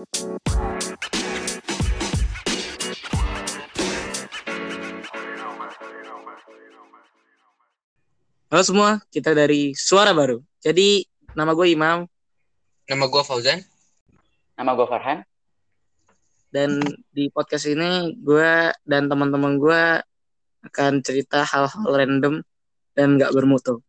Halo semua, kita dari Suara Baru. Jadi, nama gue Imam Nama gue Fauzan. Nama gue Farhan. dan di podcast ini gue dan teman-teman gue akan cerita hal-hal random dan gak bermutu.